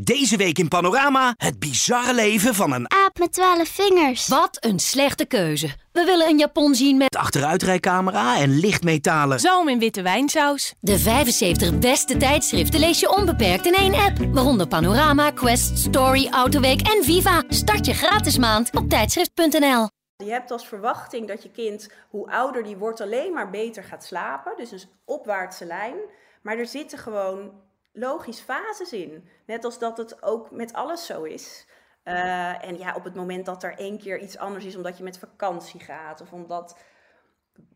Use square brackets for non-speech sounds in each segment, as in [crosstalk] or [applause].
Deze week in Panorama het bizarre leven van een Aap met twaalf vingers. Wat een slechte keuze. We willen een Japon zien met achteruitrijcamera en lichtmetalen. Zoom in witte wijnsaus. de 75 beste tijdschriften lees je onbeperkt in één app. Waaronder Panorama, Quest, Story, Autoweek en Viva. Start je gratis maand op tijdschrift.nl. Je hebt als verwachting dat je kind, hoe ouder die wordt, alleen maar beter gaat slapen. Dus een opwaartse lijn. Maar er zitten gewoon logisch fases in. Net als dat het ook met alles zo is. Eh, en ja, op het moment dat er één keer iets anders is, omdat je met vakantie gaat of omdat,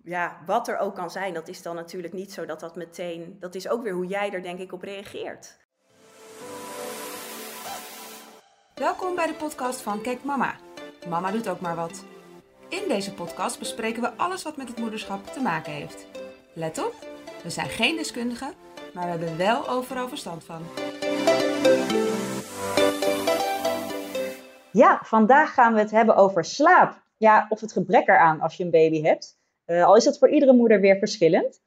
ja, wat er ook kan zijn, dat is dan natuurlijk niet zo dat dat meteen, dat is ook weer hoe jij er denk ik op reageert. Welkom bij de podcast van Kijk Mama. Mama doet ook maar wat. In deze podcast bespreken we alles wat met het moederschap te maken heeft. Let op, we zijn geen deskundigen, maar we hebben wel overal verstand van. Ja, vandaag gaan we het hebben over slaap. Ja, of het gebrek eraan als je een baby hebt. Eh, al is het voor iedere moeder weer verschillend.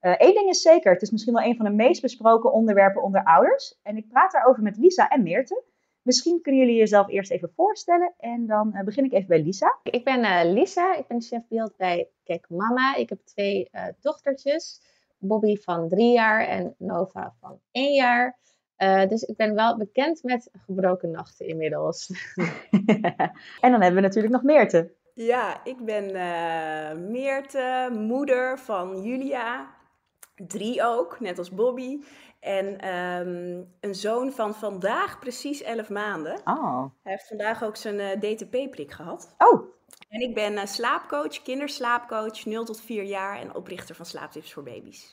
Eén ding is zeker, het is misschien wel een van de meest besproken onderwerpen onder ouders. En ik praat daarover met Lisa en Meerte. Misschien kunnen jullie jezelf eerst even voorstellen en dan eh, begin ik even bij Lisa. Ik ben eh, Lisa, ik ben chef beeld bij Kijk Mama. Ik heb twee eh, dochtertjes, Bobby van drie jaar en Nova van één jaar. Eh, dus ik ben wel bekend met gebroken nachten inmiddels. [laughs] en dan hebben we natuurlijk nog Meerte. Ja, ik ben eh, Meerte, moeder van Julia, drie ook, net als Bobby. En ehm, een zoon van vandaag precies 11 maanden. Oh. Hij heeft vandaag ook zijn eh, DTP-prik gehad. Oh, En ik ben eh, slaapcoach, kinderslaapcoach, 0 tot 4 jaar en oprichter van Slaaptips voor Baby's.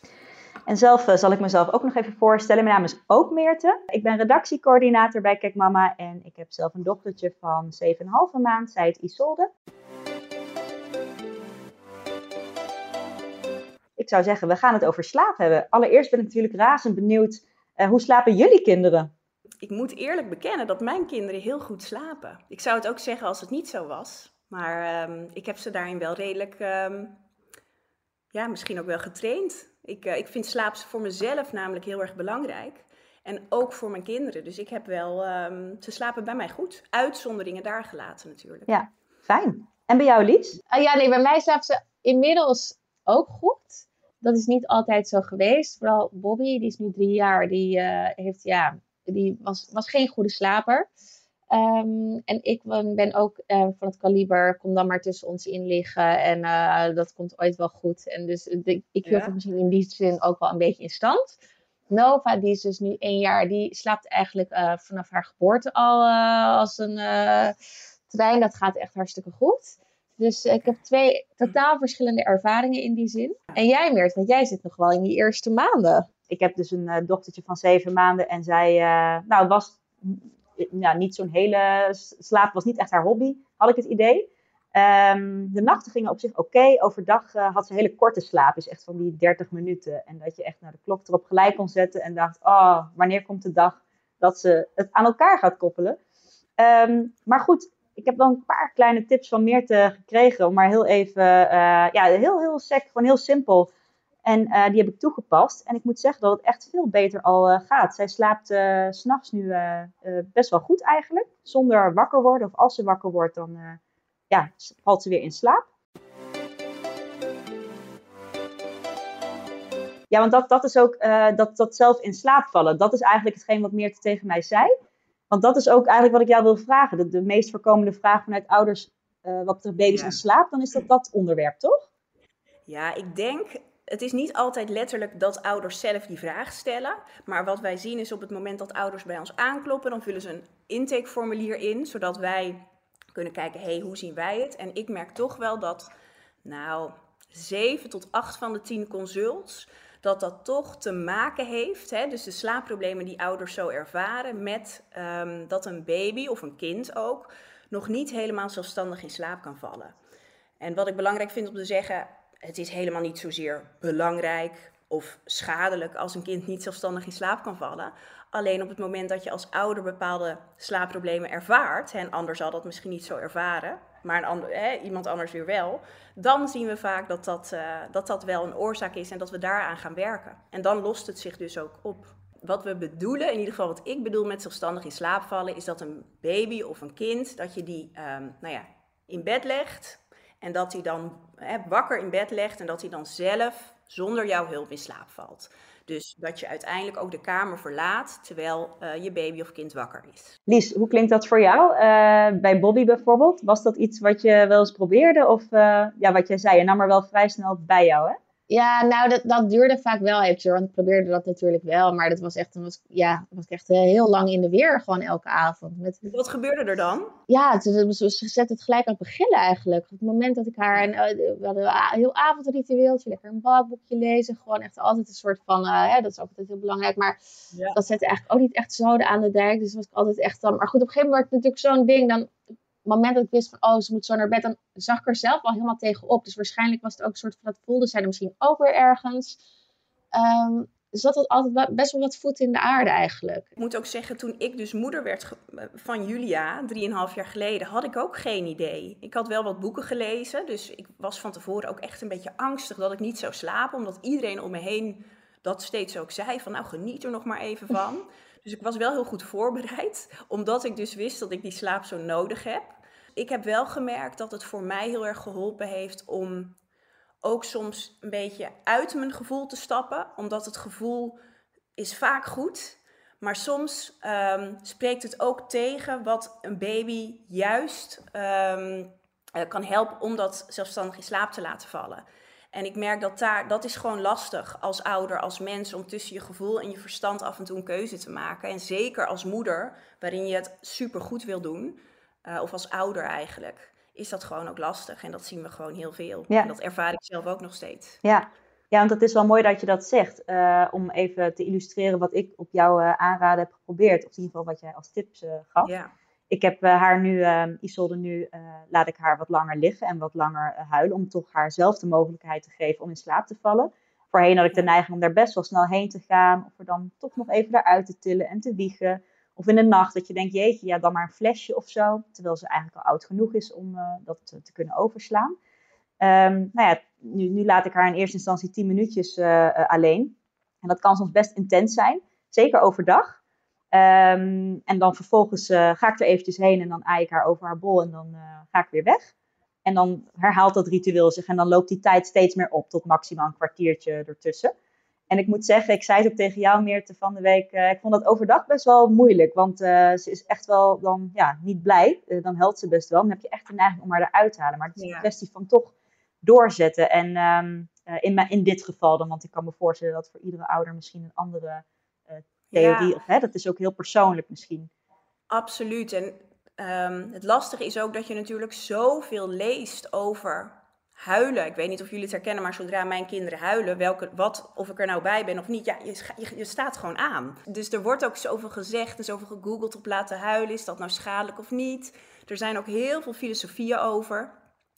en zelf eh, zal ik mezelf ook nog even voorstellen. Mijn naam is ook Meerte. Ik ben redactiecoördinator bij Kijk Mama en ik heb zelf een dochtertje van 7,5 maand. Zij heet Isolde. Ik zou zeggen, we gaan het over slaap hebben. Allereerst ben ik natuurlijk razend benieuwd, eh, hoe slapen jullie kinderen? Ik moet eerlijk bekennen dat mijn kinderen heel goed slapen. Ik zou het ook zeggen als het niet zo was. Maar ehm, ik heb ze daarin wel redelijk, ehm, ja, misschien ook wel getraind. Ik, eh, ik vind slaap voor mezelf namelijk heel erg belangrijk. En ook voor mijn kinderen. Dus ik heb wel, ehm, ze slapen bij mij goed. Uitzonderingen daar gelaten natuurlijk. Ja, fijn. En bij jou, Lies? Ah ja, nee, bij mij slaapt ze inmiddels ook goed. Dat is niet altijd zo geweest. Vooral Bobby, die is nu drie jaar, die, eh, heeft, ja, die was, was geen goede slaper. Ehm, en ik ben ook eh, van het kaliber, kom dan maar tussen ons in liggen en eh, dat komt ooit wel goed. En dus eh, ik, hield Ja. het misschien in die zin ook wel een beetje in stand. Nova, die is dus nu één jaar, die slaapt eigenlijk vanaf haar geboorte al als een trein. Dat gaat echt hartstikke goed. Dus ik heb twee totaal verschillende ervaringen in die zin. En jij, Meert, want jij zit nog wel in die eerste maanden. Ik heb dus een dochtertje van zeven maanden en zij nou, was ja, niet zo'n hele slaap, was niet echt haar hobby, had ik het idee. Ehm, de nachten gingen op zich oké. Overdag eh, had ze hele korte slaap, is echt van die 30 minuten. En dat je echt naar de klok erop gelijk kon zetten en dacht, oh, wanneer komt de dag dat ze het aan elkaar gaat koppelen. Ehm, maar goed, ik heb dan een paar kleine tips van Meerte gekregen, om maar heel even, eh, ja, heel, heel sec, gewoon heel simpel. En eh, die heb ik toegepast. En ik moet zeggen dat het echt veel beter al eh, gaat. Zij slaapt s s'nachts nu best wel goed eigenlijk. Zonder wakker worden. Of als ze wakker wordt, dan ja, valt ze weer in slaap. Ja, want dat, dat is ook dat, dat zelf in slaap vallen. Dat is eigenlijk hetgeen wat Meerte tegen mij zei. Want dat is ook eigenlijk wat ik jou wil vragen. De, de meest voorkomende vraag vanuit ouders wat betreft baby's Ja. in slaap. Dan is dat dat onderwerp, toch? Ja, ik denk, het is niet altijd letterlijk dat ouders zelf die vraag stellen. Maar wat wij zien is op het moment dat ouders bij ons aankloppen, dan vullen ze een intakeformulier in, zodat wij kunnen kijken, hey, hoe zien wij het? En ik merk toch wel dat, nou, 7 tot 8 van de 10 consults, dat dat toch te maken heeft, hè, dus de slaapproblemen die ouders zo ervaren, met ehm, dat een baby of een kind ook nog niet helemaal zelfstandig in slaap kan vallen. En wat ik belangrijk vind om te zeggen, het is helemaal niet zozeer belangrijk of schadelijk als een kind niet zelfstandig in slaap kan vallen. Alleen op het moment dat je als ouder bepaalde slaapproblemen ervaart, en ander zal dat misschien niet zo ervaren, maar een ander, hè, iemand anders weer wel, dan zien we vaak dat dat, eh, dat dat wel een oorzaak is en dat we daaraan gaan werken. En dan lost het zich dus ook op. wat we bedoelen, in ieder geval wat ik bedoel met zelfstandig in slaap vallen, is dat een baby of een kind, dat je die ehm, nou ja, in bed legt en dat hij dan hè, wakker in bed legt en dat hij dan zelf zonder jouw hulp in slaap valt. Dus dat je uiteindelijk ook de kamer verlaat terwijl uh, je baby of kind wakker is. Lies, hoe klinkt dat voor jou? Uh, bij Bobby bijvoorbeeld, was dat iets wat je wel eens probeerde? Of uh, ja, wat jij zei, je nam er wel vrij snel bij jou, hè? Ja, nou, dat, dat duurde vaak wel even, want ik probeerde dat natuurlijk wel. Maar dat was echt, was, ja, was echt eh, heel lang in de weer, gewoon elke avond. Met... Wat gebeurde er dan? Ja, ze, ze, ze zette het gelijk aan het beginnen eigenlijk. Op het moment dat ik haar, en, eh, we hadden een heel avondritueeltje, lekker een balboekje lezen. Gewoon echt altijd een soort van, uh, dat is ook altijd heel belangrijk. Maar ja. dat zette eigenlijk ook niet echt zoden aan de dijk. Dus was ik altijd echt dan, maar goed, op een gegeven moment werd het natuurlijk zo'n ding, dan moment dat ik wist van, oh, ze moet zo naar bed, dan zag ik er zelf al helemaal tegenop. Dus waarschijnlijk was het ook een soort van, dat voelde zij er misschien ook weer ergens. Um, dus dat had altijd best wel wat voet in de aarde eigenlijk. Ik moet ook zeggen, toen ik dus moeder werd van Julia, drieënhalf jaar geleden, had ik ook geen idee. Ik had wel wat boeken gelezen, dus ik was van tevoren ook echt een beetje angstig dat ik niet zou slapen, omdat iedereen om me heen dat steeds ook zei van, nou geniet er nog maar even van. [laughs] Dus ik was wel heel goed voorbereid, [laughs] omdat ik dus wist dat ik die slaap zo nodig heb. Ik heb wel gemerkt dat het voor mij heel erg geholpen heeft om ook soms een beetje uit mijn gevoel te stappen, omdat het gevoel is vaak goed, maar soms um, spreekt het ook tegen wat een baby juist um, kan helpen om dat zelfstandig in slaap te laten vallen. En ik merk dat daar, dat is gewoon lastig als ouder, als mens, om tussen je gevoel en je verstand af en toe een keuze te maken. En zeker als moeder, waarin je het super goed wil doen, uh, of als ouder eigenlijk, is dat gewoon ook lastig. En dat zien we gewoon heel veel. Ja. En dat ervaar ik zelf ook nog steeds. Ja, ja want het is wel mooi dat je dat zegt. Uh, om even te illustreren wat ik op jouw uh, aanraden heb geprobeerd. Of in ieder geval wat jij als tips gaf. Ja ik heb uh, haar nu, uh, Isolde nu, uh, laat ik haar wat langer liggen en wat langer huilen. Om toch haar zelf de mogelijkheid te geven om in slaap te vallen. Voorheen had ik de neiging om daar best wel snel heen te gaan. Of er dan toch nog even eruit te tillen en te wiegen. Of in de nacht dat je denkt, jeetje, ja, dan maar een flesje of zo. Terwijl ze eigenlijk al oud genoeg is om dat te, kunnen overslaan. Um, nou ja, nu, nu, laat ik haar in eerste instantie 10 minuutjes alleen. En dat kan soms best intens zijn. Zeker overdag. Um, en dan vervolgens uh, ga ik er eventjes heen en dan aai ik haar over haar bol en dan uh, ga ik weer weg. En dan herhaalt dat ritueel zich en dan loopt die tijd steeds meer op tot maximaal een kwartiertje ertussen. En ik moet zeggen, ik zei het ook tegen jou Meerte van de week, uh, ik vond dat overdag best wel moeilijk. Want ze is echt wel dan ja, niet blij, dan helpt ze best wel. Dan heb je echt de neiging om haar eruit te halen. Maar het is ja. een kwestie van toch doorzetten. En um, in, in dit geval dan, want ik kan me voorstellen dat voor iedere ouder misschien een andere theorie. Of, hè, dat is ook heel persoonlijk misschien. Absoluut. En um, het lastige is ook dat je natuurlijk zoveel leest over huilen. Ik weet niet of jullie het herkennen, maar zodra mijn kinderen huilen, welke, wat, of ik er nou bij ben of niet, ja, je, je, je, staat gewoon aan. Dus er wordt ook zoveel gezegd en zoveel gegoogeld op laten huilen. Is dat nou schadelijk of niet? Er zijn ook heel veel filosofieën over.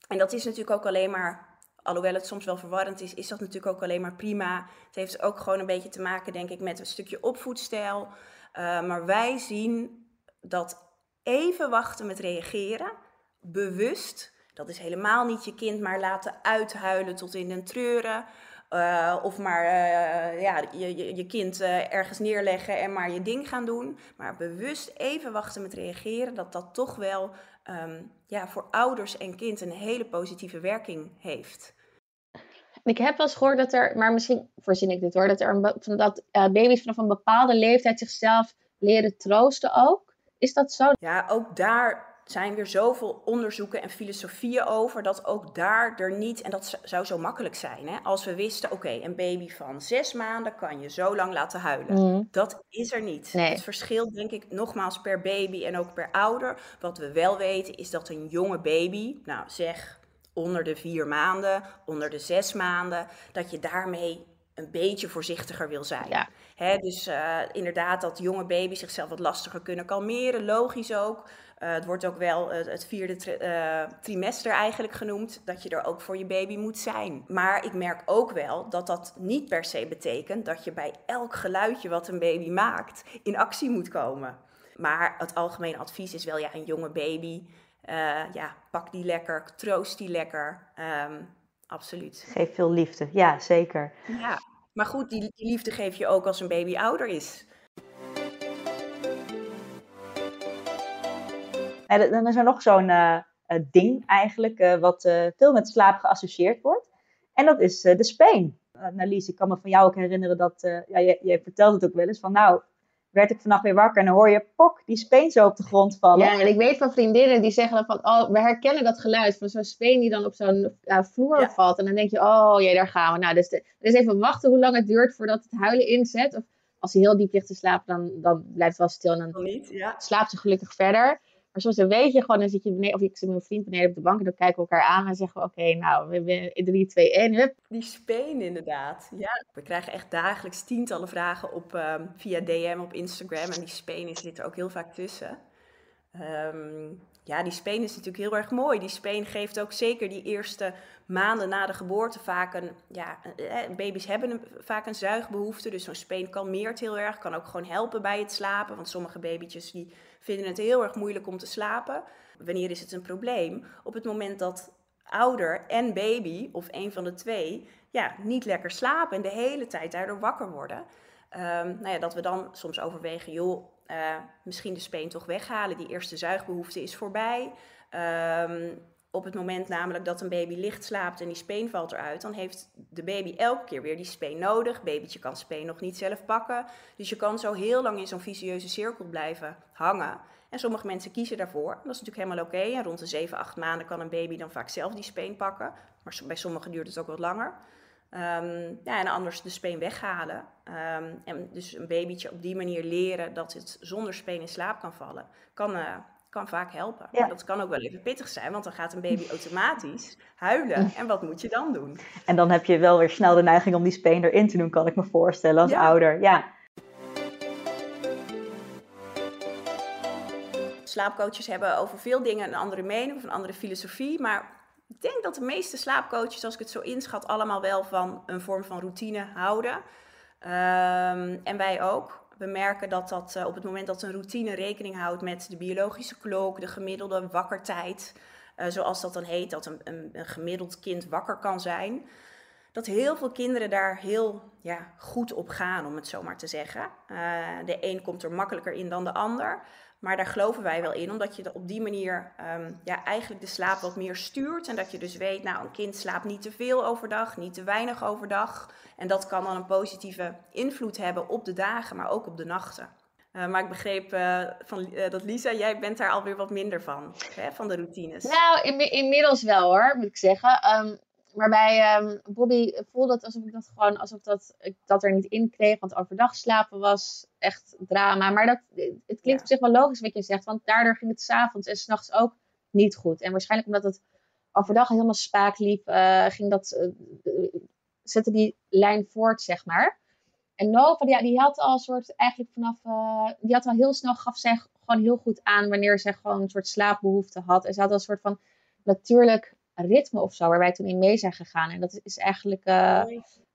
En dat is natuurlijk ook alleen maar alhoewel het soms wel verwarrend is, is dat natuurlijk ook alleen maar prima. Het heeft ook gewoon een beetje te maken, denk ik, met een stukje opvoedstijl. Uh, maar wij zien dat even wachten met reageren, bewust, dat is helemaal niet je kind maar laten uithuilen tot in den treuren. Uh, of maar uh, ja, je, je kind ergens neerleggen en maar je ding gaan doen. Maar bewust even wachten met reageren, dat dat toch wel um, ja, voor ouders en kind een hele positieve werking heeft. Ik heb wel eens gehoord dat er, maar misschien voorzien ik dit hoor, dat, er een, dat uh, baby's vanaf een bepaalde leeftijd zichzelf leren troosten ook. Is dat zo? Ja, ook daar zijn weer zoveel onderzoeken en filosofieën over dat ook daar er niet, en dat zou zo makkelijk zijn, hè, als we wisten, oké, een baby van zes maanden kan je zo lang laten huilen. Mm. Dat is er niet. Nee. Het verschilt denk ik nogmaals per baby en ook per ouder. Wat we wel weten is dat een jonge baby, nou zeg onder de vier maanden, onder de zes maanden, dat je daarmee een beetje voorzichtiger wil zijn. Ja. dus uh, inderdaad dat jonge baby's zichzelf wat lastiger kunnen kalmeren, logisch ook. Uh, het wordt ook wel uh, het vierde tri trimester eigenlijk genoemd, dat je er ook voor je baby moet zijn. Maar ik merk ook wel dat dat niet per se betekent dat je bij elk geluidje wat een baby maakt in actie moet komen. Maar het algemene advies is wel, ja, een jonge baby, ja, pak die lekker, troost die lekker. Um, absoluut. Geef veel liefde, ja, zeker. Ja, maar goed, die, liefde geef je ook als een baby ouder is. Dan is er nog zo'n eh, eh, ding eigenlijk, eh, wat veel met slaap geassocieerd wordt. En dat is de speen. nou ik kan me van jou ook herinneren dat, ja, je, je, vertelt het ook wel eens, van nou, werd ik vannacht weer wakker en dan hoor je pok, die speen zo op de grond vallen. Ja, en ik weet van vriendinnen die zeggen dan van, oh, we herkennen dat geluid van zo'n speen die dan op zo'n vloer valt. En dan denk je, oh jee, daar gaan we. Nou, dus, dus even wachten hoe lang het duurt voordat het huilen inzet. Of als hij heel diep ligt te slapen, dan, dan blijft het wel stil en dan niet, ja. slaapt ze gelukkig verder. Maar soms weet je gewoon, dan zit je beneden, of ik met mijn vriend beneden op de bank en dan kijken we elkaar aan en zeggen we, oké, nou, we hebben 3, 2, 1, hup. Die speen inderdaad, ja. We krijgen echt dagelijks tientallen vragen op, um, via DM op Instagram en die speen zit er ook heel vaak tussen. Um, ja, die speen is natuurlijk heel erg mooi. Die speen geeft ook zeker die eerste maanden na de geboorte vaak een... Ja, eh, eh, baby's hebben een, vaak een zuigbehoefte, dus zo'n speen kalmeert heel erg. Kan ook gewoon helpen bij het slapen, want sommige babytjes die vinden het heel erg moeilijk om te slapen. Wanneer is het een probleem? Op het moment dat ouder en baby, of een van de twee, ja, niet lekker slapen en de hele tijd daardoor wakker worden. Um, nou ja, dat we dan soms overwegen, joh, uh, misschien de speen toch weghalen. Die eerste zuigbehoefte is voorbij. Um, op het moment namelijk dat een baby licht slaapt en die speen valt eruit, dan heeft de baby elke keer weer die speen nodig. Babytje kan speen nog niet zelf pakken. Dus je kan zo heel lang in zo'n vicieuze cirkel blijven hangen. En sommige mensen kiezen daarvoor. Dat is natuurlijk helemaal oké. En rond de 7, 8 maanden kan een baby dan vaak zelf die speen pakken. Maar bij sommigen duurt het ook wat langer. Um, ja, en anders de speen weghalen. Um, en dus een babytje op die manier leren dat het zonder speen in slaap kan vallen, kan, uh, kan vaak helpen. Ja. Maar dat kan ook wel even pittig zijn, want dan gaat een baby [laughs] automatisch huilen. En wat moet je dan doen? En dan heb je wel weer snel de neiging om die speen erin te doen, kan ik me voorstellen als ouder. Ja. Slaapcoaches hebben over veel dingen een andere mening of een andere filosofie, maar ik denk dat de meeste slaapcoaches, als ik het zo inschat, allemaal wel van een vorm van routine houden. Um, en wij ook. We merken dat dat uh, op het moment dat een routine rekening houdt met de biologische klok, de gemiddelde wakkertijd, uh, zoals dat dan heet, dat een, een, een, gemiddeld kind wakker kan zijn, dat heel veel kinderen daar heel ja, goed op gaan, om het zo maar te zeggen. Uh, de een komt er makkelijker in dan de ander. Maar daar geloven wij wel in, omdat je op die manier um, ja, eigenlijk de slaap wat meer stuurt. En dat je dus weet, nou, een kind slaapt niet te veel overdag, niet te weinig overdag. En dat kan dan een positieve invloed hebben op de dagen, maar ook op de nachten. Uh, maar ik begreep uh, van, uh, dat Lisa, jij bent daar alweer wat minder van, hè, van de routines. Nou, in, inmiddels wel hoor, moet ik zeggen. Um, maar bij um, Bobby voelde het alsof ik dat gewoon, alsof dat, ik dat er niet in kreeg. Want overdag slapen was echt drama. Maar dat, het klinkt ja. op zich wel logisch wat je zegt. Want daardoor ging het s'avonds en s'nachts ook niet goed. En waarschijnlijk omdat het overdag helemaal spaak liep, uh, ging dat, uh, zette die lijn voort, zeg maar. En Nova, ja, die had al een soort, eigenlijk vanaf, uh, die had al heel snel, gaf zij gewoon heel goed aan wanneer zij gewoon een soort slaapbehoefte had. En ze had al een soort van natuurlijk ritme of zo, waar wij toen in mee zijn gegaan. En dat is eigenlijk uh,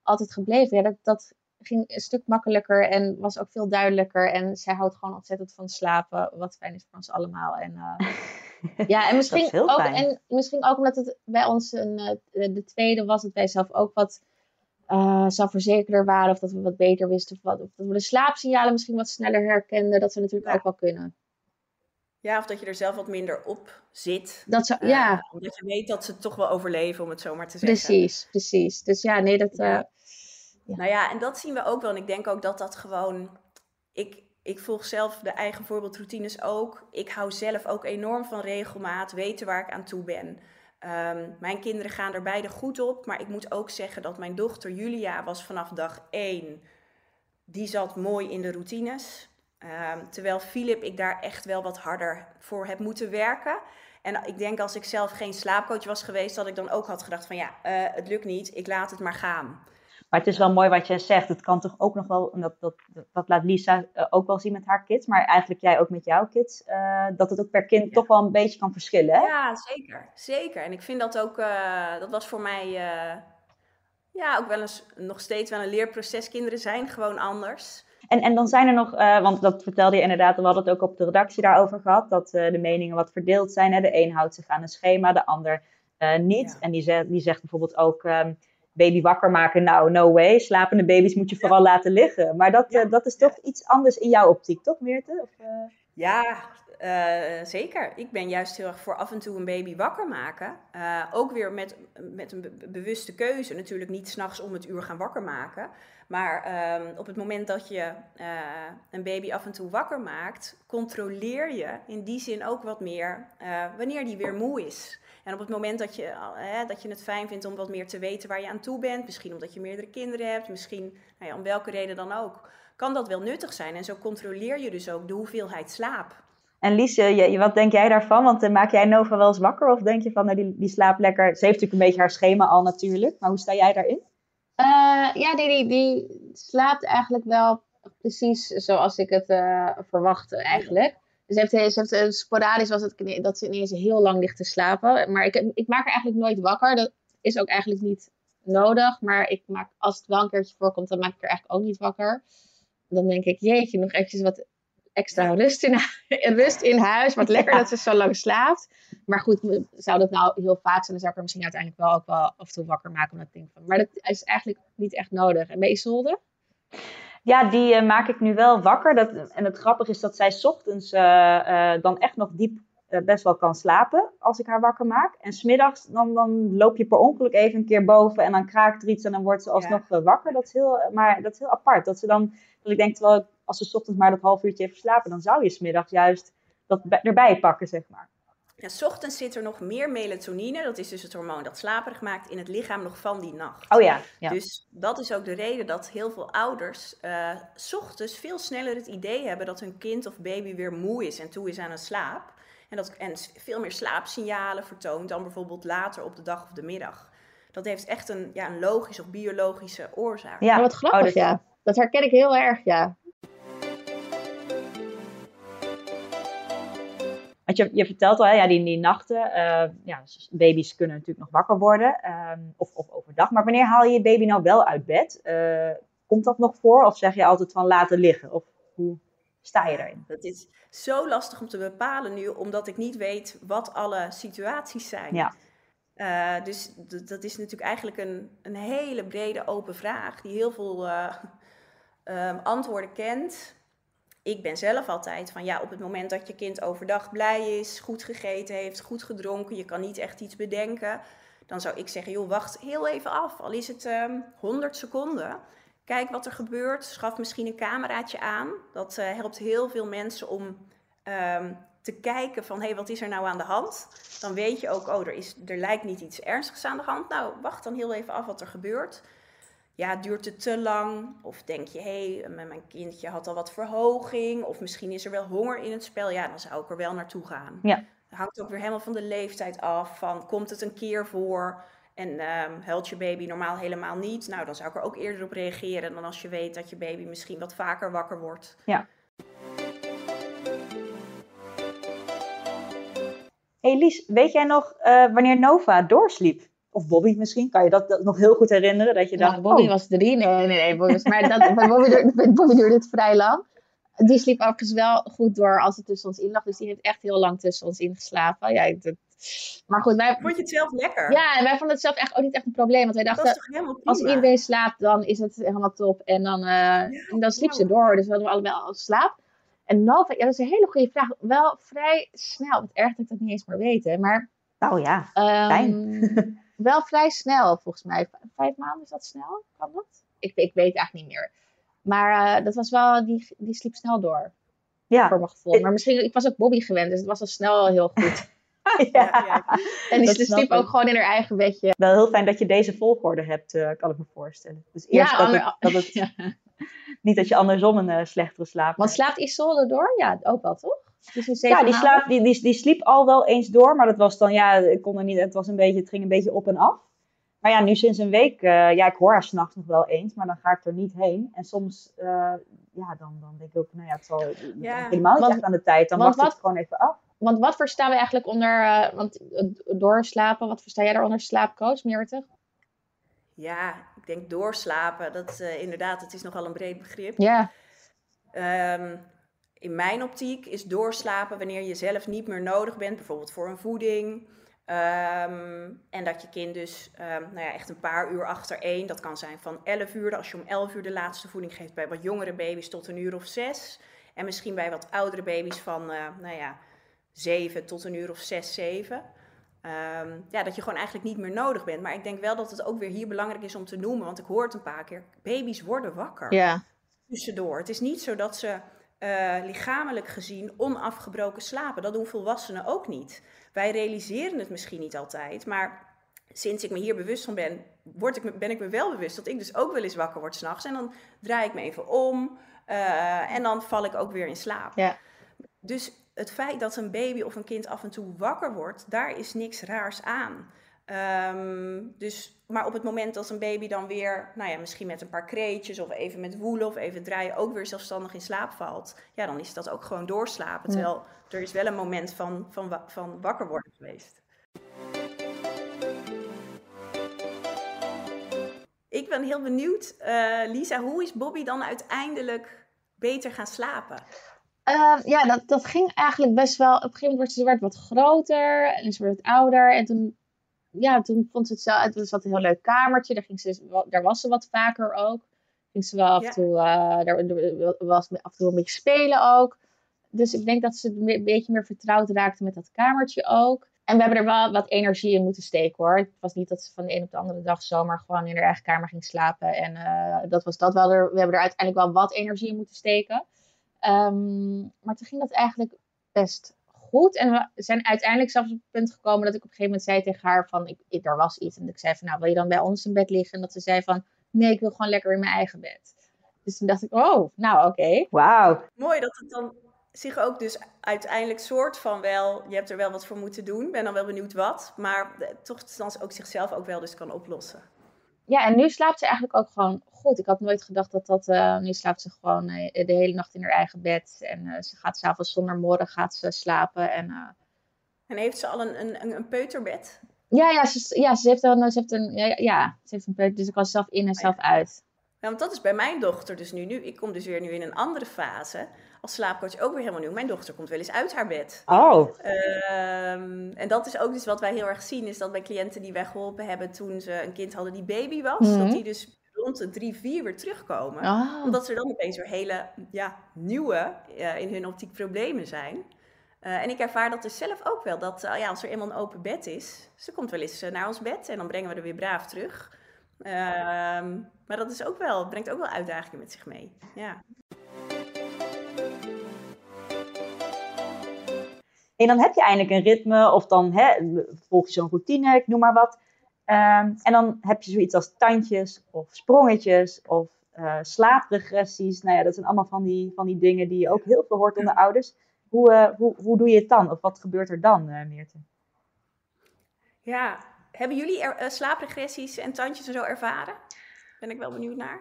altijd gebleven. Ja, dat, dat ging een stuk makkelijker en was ook veel duidelijker. En zij houdt gewoon ontzettend van slapen, wat fijn is voor ons allemaal. En, uh, [laughs] ja, en misschien, ook, en misschien ook omdat het bij ons een, uh, de tweede was, dat wij zelf ook wat uh, zelfverzekerder waren. Of dat we wat beter wisten. Of, wat, of dat we de slaapsignalen misschien wat sneller herkenden. Dat ze natuurlijk ja. ook wel kunnen. Ja, of dat je er zelf wat minder op zit. Dat uh, ja. Omdat je weet dat ze toch wel overleven, om het zo maar te zeggen. Precies, precies. Dus ja, nee, dat... Uh. Ja. Nou ja, en dat zien we ook wel. En ik denk ook dat dat gewoon... Ik, ik volg zelf de eigen voorbeeldroutines ook. Ik hou zelf ook enorm van regelmaat, weten waar ik aan toe ben. Um, mijn kinderen gaan er beide goed op. Maar ik moet ook zeggen dat mijn dochter Julia was vanaf dag één... Die zat mooi in de routines. Um, terwijl Filip ik daar echt wel wat harder voor heb moeten werken. En ik denk als ik zelf geen slaapcoach was geweest, dat ik dan ook had gedacht van ja, uh, het lukt niet, ik laat het maar gaan. Maar het is wel mooi wat je zegt. Het kan toch ook nog wel, en dat, dat, dat laat Lisa uh, ook wel zien met haar kids, maar eigenlijk jij ook met jouw kids, uh, dat het ook per kind ja. toch wel een beetje kan verschillen. Hè? Ja, zeker. Zeker. En ik vind dat ook, dat was voor mij ja, ook wel eens nog steeds wel een leerproces. Kinderen zijn gewoon anders. En, en dan zijn er nog, uh, want dat vertelde je inderdaad, we hadden het ook op de redactie daarover gehad, dat uh, de meningen wat verdeeld zijn. Hè? De een houdt zich aan een schema, de ander uh, niet. Ja. En die, zegt, die zegt bijvoorbeeld ook, um, baby wakker maken, nou, no way. Slapende baby's moet je ja. vooral laten liggen. Maar dat, ja. dat is toch iets anders in jouw optiek, toch Meerte? Of, ja, eh, zeker. Ik ben juist heel erg voor af en toe een baby wakker maken. Uh, ook weer met, met een be bewuste keuze. Natuurlijk niet s'nachts om het uur gaan wakker maken. Maar uh, op het moment dat je uh, een baby af en toe wakker maakt, controleer je in die zin ook wat meer wanneer die weer moe is. En op het moment dat je, dat je het fijn vindt om wat meer te weten waar je aan toe bent, misschien omdat je meerdere kinderen hebt, misschien nou ja, om welke reden dan ook, kan dat wel nuttig zijn. En zo controleer je dus ook de hoeveelheid slaap. En Liesje, je, wat denk jij daarvan? Want maak jij Nova wel eens wakker? Of denk je van, nou, die, die slaapt lekker? Ze heeft natuurlijk een beetje haar schema al natuurlijk. Maar hoe sta jij daarin? Uh, ja, die, die, slaapt eigenlijk wel precies zoals ik het uh, verwachtte eigenlijk. Dus heeft, ze heeft, uh, sporadisch was het dat ze ineens heel lang ligt te slapen. Maar ik, ik maak haar eigenlijk nooit wakker. Dat is ook eigenlijk niet nodig. Maar ik maak, als het wel een keertje voorkomt, dan maak ik haar eigenlijk ook niet wakker. Dan denk ik, jeetje, nog eventjes wat extra rust in, [laughs] rust in huis. Wat lekker dat ze zo lang slaapt. Maar goed, zou dat nou heel vaak zijn, dan zou ik er misschien uiteindelijk wel ook wel af en toe wakker maken. Omdat ik denk van, maar dat is eigenlijk niet echt nodig. En bij Isolde? Ja, die uh, maak ik nu wel wakker. Dat, en het grappige is dat zij ochtends uh, uh, dan echt nog diep best wel kan slapen als ik haar wakker maak. En smiddags dan, dan loop je per ongeluk even een keer boven en dan kraakt er iets en dan wordt ze alsnog ja. wakker. Dat is, heel, maar dat is heel apart. Dat ze dan, dat ik denk, terwijl als ze ochtends maar dat half uurtje heeft slapen, dan zou je smiddags juist dat erbij pakken, zeg maar. Ja, s ochtends zit er nog meer melatonine, dat is dus het hormoon dat slaperig maakt, in het lichaam nog van die nacht. Oh ja. ja. Dus dat is ook de reden dat heel veel ouders uh, s ochtends veel sneller het idee hebben dat hun kind of baby weer moe is en toe is aan het slaap. En, dat, en veel meer slaapsignalen vertoont dan bijvoorbeeld later op de dag of de middag. Dat heeft echt een, ja, een logische of biologische oorzaak. Ja, wat grappig, oh, dat... ja. Dat herken ik heel erg, ja. Want je, je vertelt al, hè, ja, die, die nachten, uh, ja, baby's kunnen natuurlijk nog wakker worden, um, of, of overdag. Maar wanneer haal je je baby nou wel uit bed? Uh, komt dat nog voor? Of zeg je altijd van laten liggen? Of hoe sta je daarin? Dat is zo lastig om te bepalen nu, omdat ik niet weet wat alle situaties zijn. Ja. Uh, dus dat is natuurlijk eigenlijk een, een hele brede open vraag, die heel veel um, antwoorden kent ik ben zelf altijd van ja, op het moment dat je kind overdag blij is, goed gegeten heeft, goed gedronken, je kan niet echt iets bedenken, dan zou ik zeggen, joh, wacht heel even af. Al is het um, 100 seconden. Kijk wat er gebeurt. Schaf misschien een cameraatje aan. Dat uh, helpt heel veel mensen om um, te kijken van, hé, hey, wat is er nou aan de hand? Dan weet je ook, oh, er, is, er lijkt niet iets ernstigs aan de hand. Nou, wacht dan heel even af wat er gebeurt ja, duurt het te lang? Of denk je, hé, hey, mijn kindje had al wat verhoging. Of misschien is er wel honger in het spel. Ja, dan zou ik er wel naartoe gaan. Ja. Dat hangt ook weer helemaal van de leeftijd af. Van, komt het een keer voor en um, huilt je baby normaal helemaal niet? Nou, dan zou ik er ook eerder op reageren dan als je weet dat je baby misschien wat vaker wakker wordt. Ja. Hey Lies, weet jij nog uh, wanneer Nova doorsliep? Of Bobby misschien, kan je dat, dat, nog heel goed herinneren? Dat je dacht, Bobby oh. was drie. Nee, nee, nee. Bobby was, maar dat, bij, Bobby duurde, [laughs] Bobby duurde het vrij lang. Die sliep overigens wel goed door als het tussen ons in lag. Dus die heeft echt heel lang tussen ons ingeslapen. Ja, dat, maar goed, wij... Vond je het zelf lekker? Ja, en wij vonden het zelf echt ook niet echt een probleem. Want wij dachten, als iedereen slaapt, dan is het helemaal top. En dan, uh, ja, en dan sliep ze door. Dus we hadden allebei al slaap. En Nova, ja, dat is een hele goede vraag. Wel vrij snel. Wat erg dat ik dat niet eens meer weet. Hè. Maar, nou ja, fijn. Um, [laughs] wel vrij snel, volgens mij. Vijf maanden, is dat snel? Kan dat? Ik, ik weet eigenlijk niet meer. Maar uh, dat was wel, die, die sliep snel door. Ja. Voor mijn gevoel. Maar misschien, ik was ook Bobby gewend, dus het was al snel heel goed. [laughs] [laughs] ja. En die sliep ook gewoon in haar eigen bedje. Wel heel fijn dat je deze volgorde hebt, uh, kan ik me voorstellen. Dus eerst ja, dat, ander, het, dat het, [laughs] ja. niet dat je andersom een uh, slechtere slaap Want slaapt Isolde door? Ja, ook wel, toch? ja, die, slaap, die, die, die sliep al wel eens door, maar dat was dan, ja, ik kon er niet, het, was een beetje, het ging een beetje op en af. Maar ja, nu sinds een week, uh, ja, ik hoor haar s'nachts nog wel eens, maar dan ga ik er niet heen. En soms, uh, ja, dan, dan denk ik ook, nou ja, het zal ja, helemaal niet want, echt aan de tijd. Dan wacht wat, het gewoon even af. Want wat verstaan we eigenlijk onder, uh, want doorslapen, wat versta jij daaronder slaapcoach, Meerte? Ja, ik denk doorslapen, dat inderdaad, het is nogal een breed begrip. Ja. Um, in mijn optiek is doorslapen wanneer je zelf niet meer nodig bent, bijvoorbeeld voor een voeding. Um, en dat je kind dus um, nou ja, echt een paar uur achter één, dat kan zijn van 11 uur, als je om 11 uur de laatste voeding geeft bij wat jongere baby's tot een uur of zes. En misschien bij wat oudere baby's van, uh, nou ja, zeven tot een uur of zes, zeven. Um, ja, dat je gewoon eigenlijk niet meer nodig bent. Maar ik denk wel dat het ook weer hier belangrijk is om te noemen. Want ik hoor het een paar keer. Baby's worden wakker. Ja. Tussendoor. Het is niet zo dat ze uh, lichamelijk gezien onafgebroken slapen. Dat doen volwassenen ook niet. Wij realiseren het misschien niet altijd. Maar sinds ik me hier bewust van ben, word ik, ben ik me wel bewust dat ik dus ook wel eens wakker word s'nachts. En dan draai ik me even om. Uh, en dan val ik ook weer in slaap. Ja. Dus het feit dat een baby of een kind af en toe wakker wordt, daar is niks raars aan. Um, dus, maar op het moment dat een baby dan weer, nou ja, misschien met een paar kreetjes of even met woelen of even draaien, ook weer zelfstandig in slaap valt, ja, dan is dat ook gewoon doorslapen. Terwijl er is wel een moment van, van, van wakker worden geweest. Ik ben heel benieuwd, uh, Lisa, hoe is Bobby dan uiteindelijk beter gaan slapen? Uh, ja, dat, dat ging eigenlijk best wel. Op een gegeven moment werd ze werd wat groter en ze werd ouder. En toen, ja, toen vond ze het zelf. Het was een heel leuk kamertje. Daar, ging ze, daar was ze wat vaker ook. Ging ze wel af en toe. Uh, daar was af en toe een beetje spelen ook. Dus ik denk dat ze een beetje meer vertrouwd raakte met dat kamertje ook. En we hebben er wel wat energie in moeten steken hoor. Het was niet dat ze van de een op de andere dag zomaar gewoon in haar eigen kamer ging slapen. En uh, dat was dat wel. Er, we hebben er uiteindelijk wel wat energie in moeten steken. Um, maar toen ging dat eigenlijk best goed. En we zijn uiteindelijk zelfs op het punt gekomen dat ik op een gegeven moment zei tegen haar van, ik, ik, er was iets. En ik zei van, nou wil je dan bij ons in bed liggen? En dat ze zei van, nee, ik wil gewoon lekker in mijn eigen bed. Dus toen dacht ik, oh, nou oké. Okay. Wauw. Mooi dat het dan zich ook dus uiteindelijk soort van wel, je hebt er wel wat voor moeten doen. Ben dan wel benieuwd wat. Maar toch dan ook zichzelf ook wel dus kan oplossen. Ja, en nu slaapt ze eigenlijk ook gewoon goed. Ik had nooit gedacht dat dat... Uh, nu slaapt ze gewoon uh, de hele nacht in haar eigen bed. En uh, ze gaat s'avonds zonder morgen gaat ze slapen. En, en heeft ze al een, een, een peuterbed? Ja, ja, ze, ja, ze heeft een, ze heeft een, ja, ja, ze heeft een peuter. Dus ik was zelf in en zelf uit. Ja, want dat is bij mijn dochter dus nu. nu. Ik kom dus weer nu in een andere fase. Als slaapcoach ook weer helemaal nieuw. Mijn dochter komt wel eens uit haar bed. Oh. Um, en dat is ook dus wat wij heel erg zien. Is dat bij cliënten die wij geholpen hebben toen ze een kind hadden die baby was. Mhm. Dat die dus rond de drie, vier weer terugkomen. Oh. Omdat er dan opeens weer hele ja, nieuwe, uh, in hun optiek problemen zijn. Uh, en ik ervaar dat dus zelf ook wel. Dat uh, ja, als er eenmaal een open bed is. Ze komt wel eens naar ons bed. En dan brengen we er weer braaf terug. Ehm, maar dat is ook wel, brengt ook wel uitdagingen met zich mee. Ja. En dan heb je eindelijk een ritme, of dan hè, volg je zo'n routine, ik noem maar wat. Um, en dan heb je zoiets als tandjes, of sprongetjes, of uh, slaapregressies. Nou ja, dat zijn allemaal van die, van die dingen die je ook heel veel hoort onder ouders. Hoe, uh, hoe, hoe doe je het dan? Of wat gebeurt er dan, uh, Meerte? Ja, hebben jullie er, slaapregressies en tandjes en zo ervaren? Ben ik wel benieuwd naar.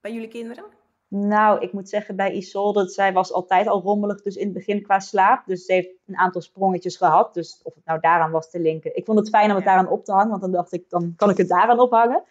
Bij jullie kinderen? Nou, ik moet zeggen bij Isolde, zij was altijd al rommelig, dus in het begin qua slaap. Dus ze heeft een aantal sprongetjes gehad. Dus of het nou daaraan was te linken. Ik vond het fijn om het daaraan op te hangen, want dan dacht ik, dan kan ik het daaraan ophangen.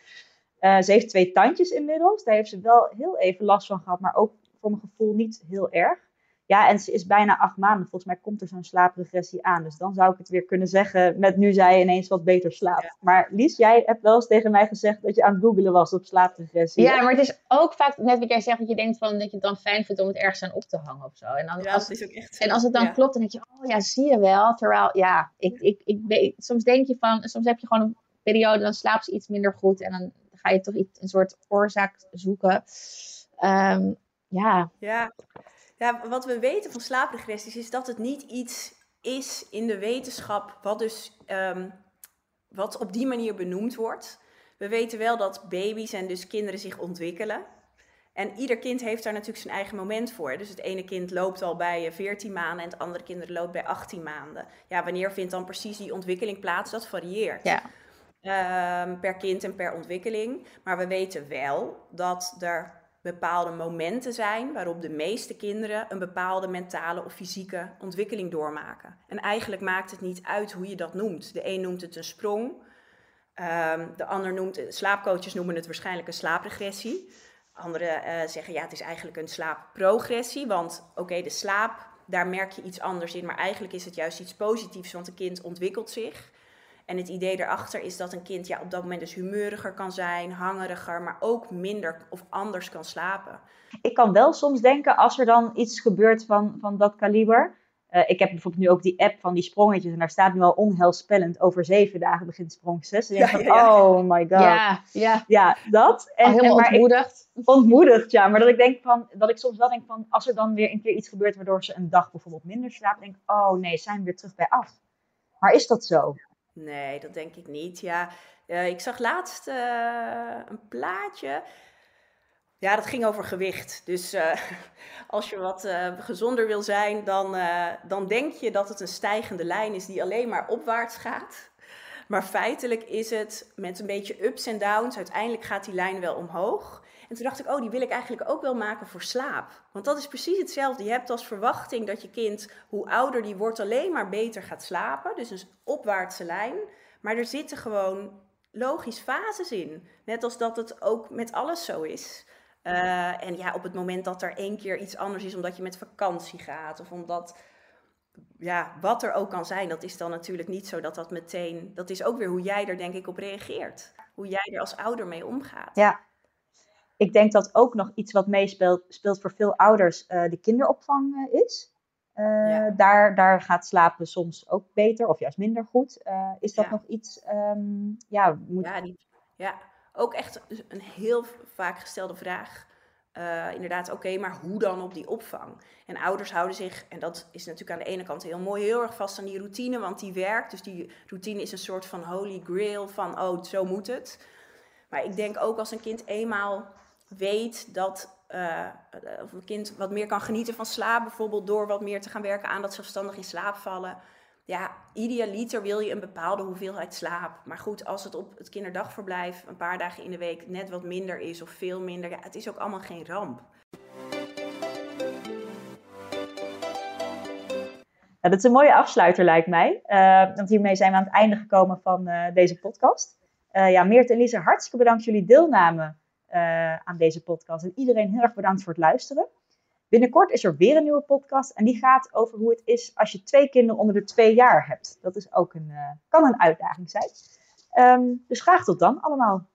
Uh, ze heeft twee tandjes inmiddels. Daar heeft ze wel heel even last van gehad, maar ook voor mijn gevoel niet heel erg. Ja, en ze is bijna acht maanden. Volgens mij komt er zo'n slaapregressie aan. Dus dan zou ik het weer kunnen zeggen met nu zij ineens wat beter slaapt. Ja. Maar Lies, jij hebt wel eens tegen mij gezegd dat je aan het googelen was op slaapregressie. Ja, maar het is ook vaak net wat jij zegt, dat je denkt van, dat je het dan fijn vindt om het ergens aan op te hangen of zo. En, dan, ja, als, dat is ook echt en als het dan ja. klopt, dan denk je, oh ja, zie je wel. Terwijl, ja, ik, ik, ik, ik, soms denk je van, soms heb je gewoon een periode, dan slaapt ze iets minder goed. En dan ga je toch iets, een soort oorzaak zoeken. Um, ja. Ja. Ja, wat we weten van slaapregressies is dat het niet iets is in de wetenschap wat dus um, wat op die manier benoemd wordt. We weten wel dat baby's en dus kinderen zich ontwikkelen. En ieder kind heeft daar natuurlijk zijn eigen moment voor. Dus het ene kind loopt al bij 14 maanden en het andere kind loopt bij 18 maanden. Ja, wanneer vindt dan precies die ontwikkeling plaats? Dat varieert. Ja. Um, per kind en per ontwikkeling. Maar we weten wel dat er bepaalde momenten zijn waarop de meeste kinderen een bepaalde mentale of fysieke ontwikkeling doormaken. En eigenlijk maakt het niet uit hoe je dat noemt. De een noemt het een sprong, um, de ander noemt, slaapcoaches noemen het waarschijnlijk een slaapregressie. Anderen uh, zeggen ja, het is eigenlijk een slaapprogressie, want oké, de slaap, daar merk je iets anders in, maar eigenlijk is het juist iets positiefs, want een kind ontwikkelt zich. En het idee erachter is dat een kind ja, op dat moment dus humeuriger kan zijn, hangeriger, maar ook minder of anders kan slapen. Ik kan wel soms denken, als er dan iets gebeurt van, van dat kaliber. Uh, ik heb bijvoorbeeld nu ook die app van die sprongetjes. En daar staat nu al onheilspellend over zeven dagen begint sprong zes. En je denkt van, oh my god. Ja, ja. ja dat. En, helemaal en, ontmoedigd. Ik, ontmoedigd, ja. Maar dat ik denk van, dat ik soms wel denk van, als er dan weer een keer iets gebeurt waardoor ze een dag bijvoorbeeld minder slaapt. denk ik, oh nee, zijn we weer terug bij af. Maar is dat zo? Nee, dat denk ik niet. Ja, uh, ik zag laatst uh, een plaatje. Ja, dat ging over gewicht. Dus uh, [laughs] als je wat gezonder wil zijn, dan, dan denk je dat het een stijgende lijn is die alleen maar opwaarts gaat. Maar feitelijk is het met een beetje ups en downs. Uiteindelijk gaat die lijn wel omhoog. En toen dacht ik, oh, die wil ik eigenlijk ook wel maken voor slaap. Want dat is precies hetzelfde. Je hebt als verwachting dat je kind, hoe ouder die wordt, alleen maar beter gaat slapen. Dus een opwaartse lijn. Maar er zitten gewoon logisch fases in. Net als dat het ook met alles zo is. Uh, en ja, op het moment dat er één keer iets anders is, omdat je met vakantie gaat of omdat ja, wat er ook kan zijn, dat is dan natuurlijk niet zo dat dat meteen. Dat is ook weer hoe jij er denk ik op reageert. Hoe jij er als ouder mee omgaat. Ja, ik denk dat ook nog iets wat meespeelt speelt voor veel ouders uh, de kinderopvang uh, is. Uh, daar, daar gaat slapen soms ook beter of juist minder goed. is dat ja. nog iets? Um, ja, moet... ja, die, ja, ook echt een heel vaak gestelde vraag. inderdaad, oké, okay, maar hoe dan op die opvang? En ouders houden zich, en dat is natuurlijk aan de ene kant heel mooi, heel erg vast aan die routine, want die werkt. Dus die routine is een soort van holy grail van, oh, zo moet het. Maar ik denk ook als een kind eenmaal weet dat uh, of een kind wat meer kan genieten van slaap, bijvoorbeeld door wat meer te gaan werken aan dat zelfstandig in slaap vallen. Ja, idealiter wil je een bepaalde hoeveelheid slaap. Maar goed, als het op het kinderdagverblijf een paar dagen in de week net wat minder is of veel minder, ja, het is ook allemaal geen ramp. Ja, dat is een mooie afsluiter, lijkt mij. Uh, want hiermee zijn we aan het einde gekomen van uh, deze podcast. Ja, Meert en Lise, hartstikke bedankt voor jullie deelname uh, aan deze podcast. En iedereen heel erg bedankt voor het luisteren. Binnenkort is er weer een nieuwe podcast en die gaat over hoe het is als je twee kinderen onder de twee jaar hebt. Dat is ook een, uh, kan een uitdaging zijn. Um, dus graag tot dan allemaal.